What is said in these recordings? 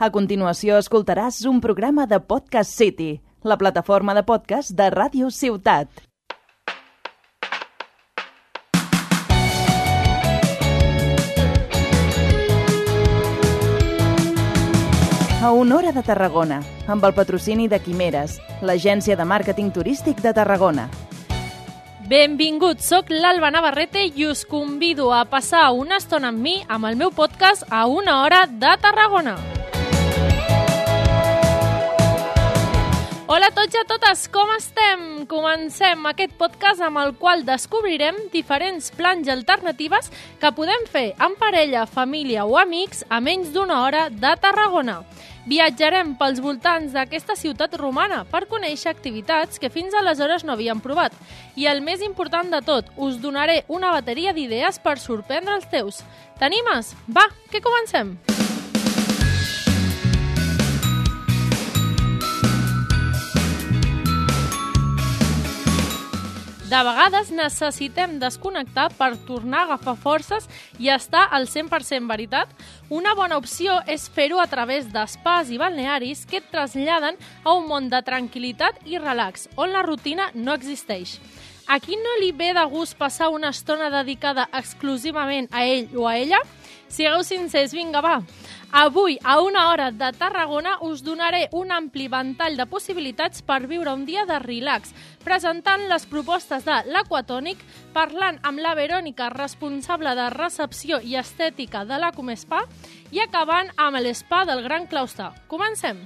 A continuació escoltaràs un programa de Podcast City, la plataforma de podcast de Ràdio Ciutat. A hora de Tarragona, amb el patrocini de Quimeres, l'agència de màrqueting turístic de Tarragona. Benvinguts, sóc l'Alba Navarrete i us convido a passar una estona amb mi amb el meu podcast a una hora de Tarragona. Hola a tots i a totes, com estem? Comencem aquest podcast amb el qual descobrirem diferents plans i alternatives que podem fer en parella, família o amics a menys d'una hora de Tarragona. Viatjarem pels voltants d'aquesta ciutat romana per conèixer activitats que fins aleshores no havíem provat. I el més important de tot, us donaré una bateria d'idees per sorprendre els teus. T'animes? Va, que comencem! De vegades necessitem desconnectar per tornar a agafar forces i estar al 100% veritat. Una bona opció és fer-ho a través d'espas i balnearis que et traslladen a un món de tranquil·litat i relax, on la rutina no existeix. A qui no li ve de gust passar una estona dedicada exclusivament a ell o a ella? Sigueu sincers, vinga, va. Avui, a una hora de Tarragona, us donaré un ampli ventall de possibilitats per viure un dia de relax, presentant les propostes de l'Aquatònic, parlant amb la Verònica, responsable de recepció i estètica de l'Acomespa, i acabant amb l'espa del Gran Claustre. Comencem!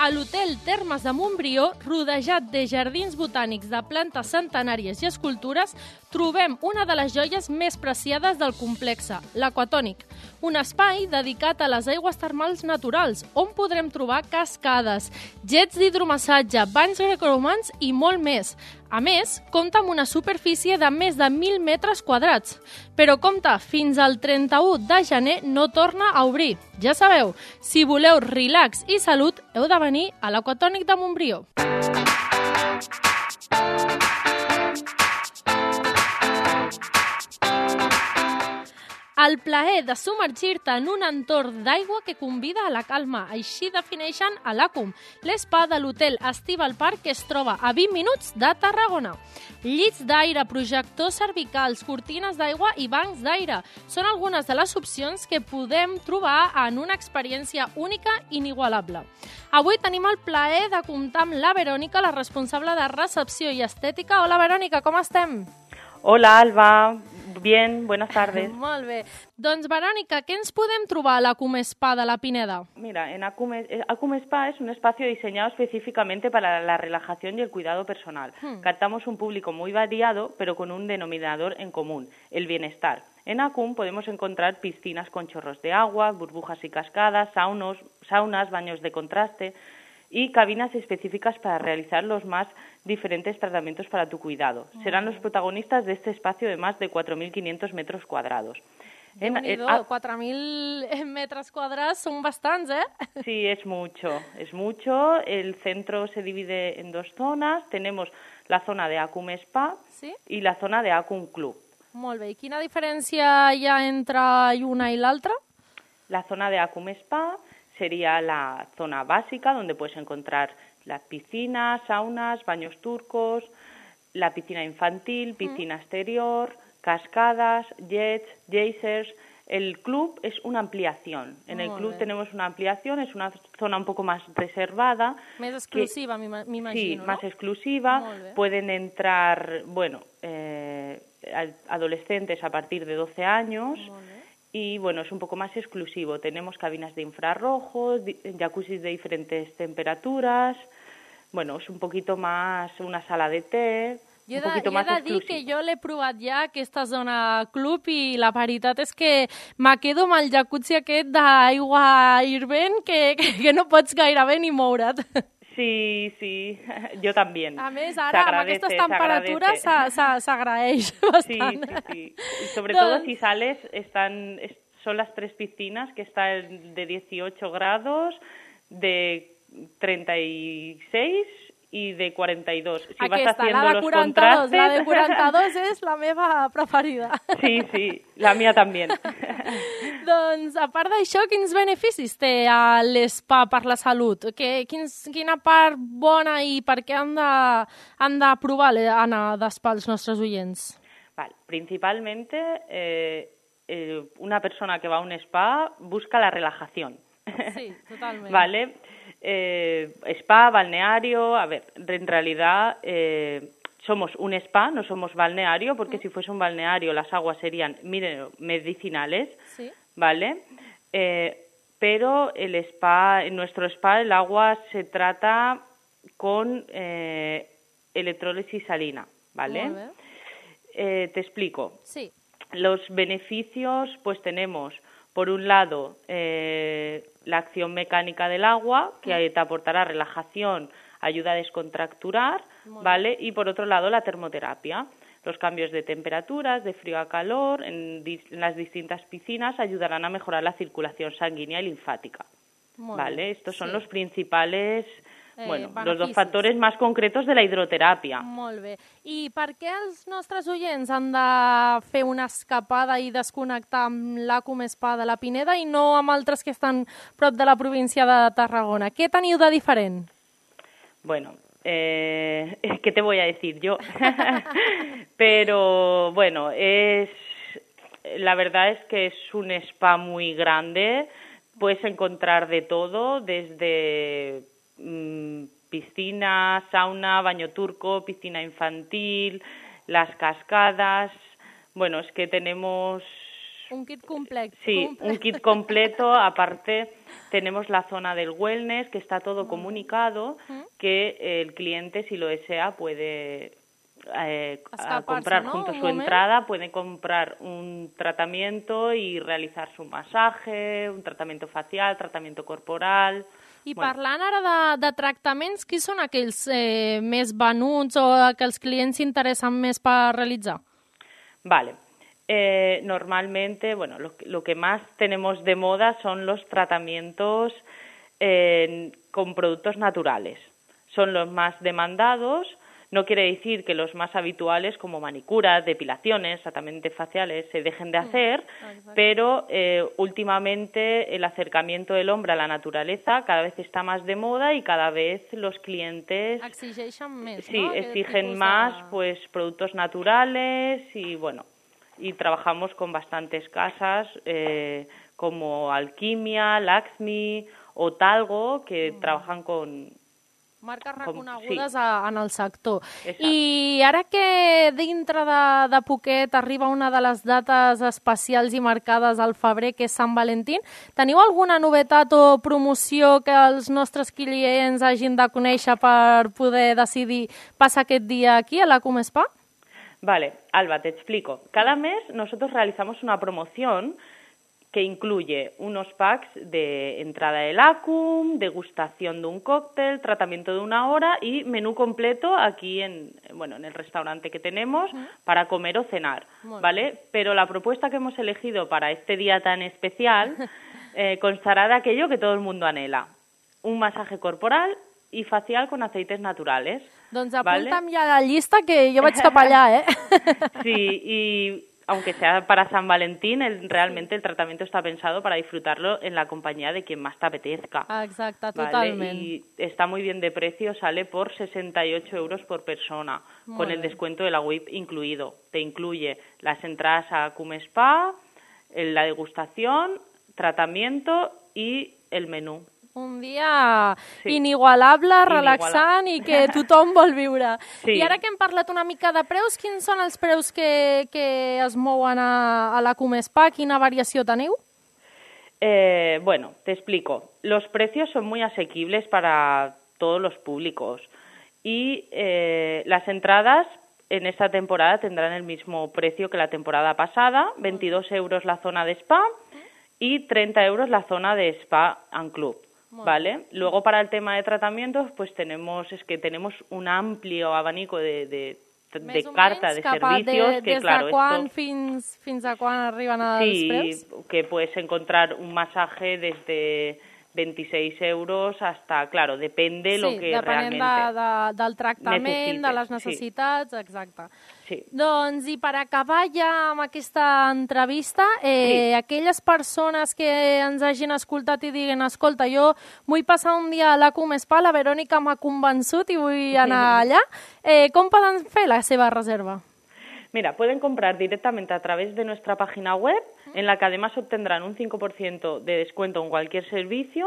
A l'hotel Termes de Montbrió, rodejat de jardins botànics de plantes centenàries i escultures, trobem una de les joies més preciades del complexe, l'Aquatònic, un espai dedicat a les aigües termals naturals, on podrem trobar cascades, jets d'hidromassatge, banys grecoromans i molt més. A més, compta amb una superfície de més de 1.000 metres quadrats. Però compta, fins al 31 de gener no torna a obrir. Ja sabeu, si voleu relax i salut, heu de venir a l'Aquatònic de Montbrió. El plaer de submergir-te en un entorn d'aigua que convida a la calma. Així defineixen a l'ACUM, l'espa de l'hotel Estival Park que es troba a 20 minuts de Tarragona. Llits d'aire, projectors cervicals, cortines d'aigua i bancs d'aire són algunes de les opcions que podem trobar en una experiència única i inigualable. Avui tenim el plaer de comptar amb la Verònica, la responsable de recepció i estètica. Hola, Verònica, com estem? Hola, Alba. Bien, buenas tardes. Molt bé. Doncs, Verònica, què ens podem trobar a l'Acum Spa de la Pineda? Mira, en Acum, eh, Acum Spa es un espacio diseñado específicamente para la relajación y el cuidado personal. Hmm. Captamos un público muy variado, pero con un denominador en común, el bienestar. En Acum podemos encontrar piscinas con chorros de agua, burbujas y cascadas, saunos, saunas, baños de contraste y cabinas específicas para realizar los más diferentes tratamientos para tu cuidado. Serán los protagonistas de este espacio de más de 4.500 metros cuadrados. En- en- ah, 4.000 metres quadrats són bastants, eh? Sí, es mucho, es mucho. El centro se divide en dos zonas. Tenemos la zona de Acum Spa Sí? y la zona de Acum Club. Molt bé. I quina diferència hi ha entre una i l'altra? La zona de Acum Spa sería la zona básica donde puedes encontrar las piscinas, saunas, baños turcos, la piscina infantil, piscina exterior, cascadas, jets, geysers. El club es una ampliación. En el club tenemos una ampliación, es una zona un poco más reservada. Que- exclusiva, m'ima- Sí, m'imagino, más exclusiva. Pueden entrar, bueno, eh, adolescentes a partir de 12 años. Y bueno, es un poco más exclusivo. Tenemos cabinas de infrarrojos, jacuzzis de diferentes temperaturas. Bueno, es un poquito más una sala de té, Jo he un de, poquito jo he de dir que jo l'he provat ja, aquesta zona club, i la veritat és que me quedo amb el jacuzzi aquest d'aigua hirvent que, que, que no pots gairebé ni moure't. Sí, sí, yo también. A més, ara, amb aquestes se temperatures s'agraeix Sí, bastant. sí, sí. Y sobre Doncs- todo si sales, están, son las tres piscinas que están de 18 grados, de 36 y de 42. Si Aquesta, vas haciendo la de los 42, la de contrastes- 42 és la meva preferida. Sí, sí, la mía también. doncs, a part d'això, quins beneficis té l'espa per la salut? Que, quins, quina part bona i per què han de, han de provar le- anar d'espa els nostres oients? Vale, principalmente eh, eh, una persona que va a un spa busca la relajación. Sí, totalment. Vale. Eh, spa, balneario, a ver, en realidad eh, somos un spa, no somos balneario, porque si fuese un balneario las aguas serían mire, medicinales, Sí. ¿vale? Eh, pero el spa, en nuestro spa el agua se trata con eh, electrólisis salina, ¿vale? Eh, te explico. Sí. Los beneficios, pues tenemos, por un lado, eh, la acción mecánica del agua, que te aportará relajación, ayuda a descontracturar, ¿vale? Y por otro lado, la termoterapia. Los cambios de temperaturas, de frío a calor, en, dis- en las distintas piscinas ayudarán a mejorar la circulación sanguínea y linfática. Molt ¿Vale? bé. Estos son Sí. los principales, Eh, bueno, los dos factores más concretos de la hidroterapia. Molt bé. I per què els nostres oients han de fer una escapada i desconnectar amb l'Acum Spa de la Pineda i no amb altres que estan prop de la província de Tarragona? Què teniu de diferent? Bueno, eh, ¿qué te voy a decir yo? Pero bueno, es la verdad es que es un spa muy grande. Puedes encontrar de todo, desde mm, piscina, sauna, baño turco, piscina infantil, las cascadas. Bueno, es que tenemos Un kit complet. Sí, un kit completo. Aparte, tenemos la zona del wellness, que está todo comunicado, que el cliente, si lo desea, puede eh, a comprar ¿no? junto a su momento. entrada, puede comprar un tratamiento y realizar su masaje, un tratamiento facial, tratamiento corporal. I Bueno. parlant ara de, de tractaments, qui són aquells eh, més venuts o que els clients s'interessen més per realitzar? Vale. Eh, normalmente, bueno, lo, que- lo que más tenemos de moda son los tratamientos eh, con productos naturales. Son los más demandados. No quiere decir que los más habituales, como manicuras, depilaciones, tratamientos faciales, se dejen de hacer, pero eh, últimamente el acercamiento del hombre a la naturaleza cada vez está más de moda y cada vez los clientes Exigeixen més, Sí, no? Exigen más pues productos naturales y bueno, y trabajamos con bastantes casas eh, como Alquimia, Laxmi o Talgo que Mm. trabajan con marques Com- reconegudes sí. a, en el sector. Exacte. I ara que dintre de, de poquet arriba una de les dates especials i marcades al febrer, que és Sant Valentín, teniu alguna novetat o promoció que els nostres clients hagin de conèixer per poder decidir passar aquest dia aquí a la Comespa? Vale, Alba, te explico. Cada mes nosotros realizamos una promoción que incluye unos packs de entrada del ACUM, degustación de un cóctel, tratamiento de una hora y menú completo aquí en, bueno, en el restaurante que tenemos para comer o cenar, ¿vale? Pero la propuesta que hemos elegido para este día tan especial eh, constará de aquello que todo el mundo anhela. Un masaje corporal y facial con aceites naturales. Doncs Vale. apunta'm ja a la llista que jo vaig cap allà, eh? Sí, y aunque sea para San Valentín, el- realmente el tratamiento está pensado para disfrutarlo en la compañía de quien más te apetezca. Exacte, ¿vale? totalment. Y está muy bien de precio, sale por 68 euros por persona, Muy con el descuento de la WIP incluido. Te incluye las entradas a Cum Spa, la degustación, tratamiento y el menú. Un dia Sí. inigualable, relaxant i que tothom vol viure. Sí. I ara que hem parlat una mica de preus, quins són els preus que, que es mouen a, a la Comespa? Quina variació teniu? Eh, bueno, te explico. Los precios son muy asequibles para todos los públicos y eh, las entradas en esta temporada tendrán el mismo precio que la temporada pasada, 22 euros la zona de spa y 30 euros la zona de spa and club. ¿Vale? Luego para el tema de tratamientos, pues tenemos, es que tenemos un amplio abanico de, de, de Més carta de a servicios de, que des claro, de quan esto... fins, fins a quan arriben els Sí, preus? que puedes encontrar un masaje desde 26 euros hasta, claro, depende sí, lo que realmente de, de, del tractament, necessites, de les sí. necessitats, exacte. Sí. Doncs, i per acabar ja amb aquesta entrevista, eh, Sí. aquelles persones que ens hagin escoltat i diguin escolta, jo vull passar un dia a la Comespa, la Verònica m'ha convençut i vull anar allà, eh, com poden fer la seva reserva? Mira, pueden comprar directamente a través de nuestra página web, en la que además obtendrán un 5% de descuento en cualquier servicio,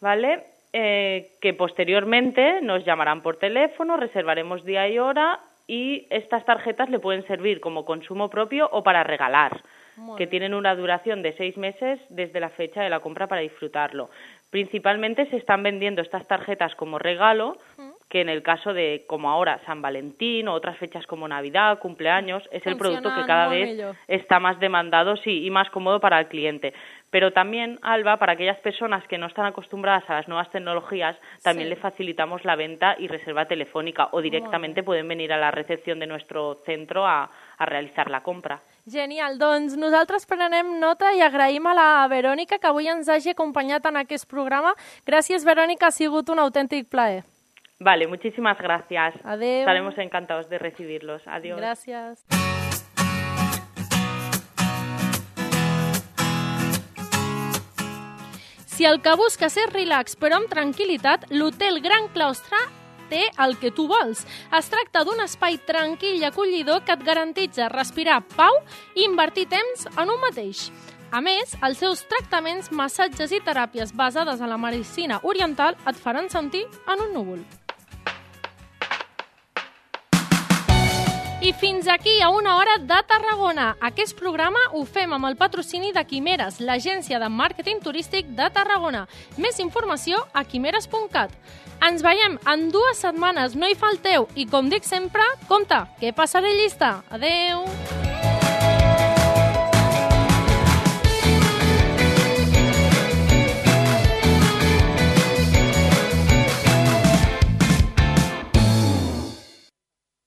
¿vale? Eh, que posteriormente nos llamarán por teléfono, reservaremos día y hora y estas tarjetas le pueden servir como consumo propio o para regalar, Muy que tienen una duración de seis meses desde la fecha de la compra para disfrutarlo. Principalmente se están vendiendo estas tarjetas como regalo, que en el caso de, como ahora, San Valentín o otras fechas como Navidad, cumpleaños, es el producto que cada vez está más demandado sí, y más cómodo para el cliente. Pero también, Alba, para aquellas personas que no están acostumbradas a las nuevas tecnologías, también Sí. le facilitamos la venta y reserva telefónica o directamente pueden venir a la recepción de nuestro centro a, a realizar la compra. Genial, doncs nosaltres prenem nota i agraïm a la Verònica que avui ens hagi acompanyat en aquest programa. Gràcies, Verònica, ha sigut un autèntic plaer. Vale, muchísimas gracias. Adeu. Estaremos encantados de recibirlos. Adiós. Gràcies. Si el que busques és relax però amb tranquil·litat, l'Hotel Gran Claustre té el que tu vols. Es tracta d'un espai tranquil i acollidor que et garantitza respirar pau i invertir temps en un mateix. A més, els seus tractaments, massatges i teràpies basades en la medicina oriental et faran sentir en un núvol. I fins aquí a una hora de Tarragona. Aquest programa ho fem amb el patrocini de Quimeres, l'agència de màrqueting turístic de Tarragona. Més informació a quimeres.cat. Ens veiem en dues setmanes, no hi falteu. I com dic sempre, compte, que passaré llista. Adeu!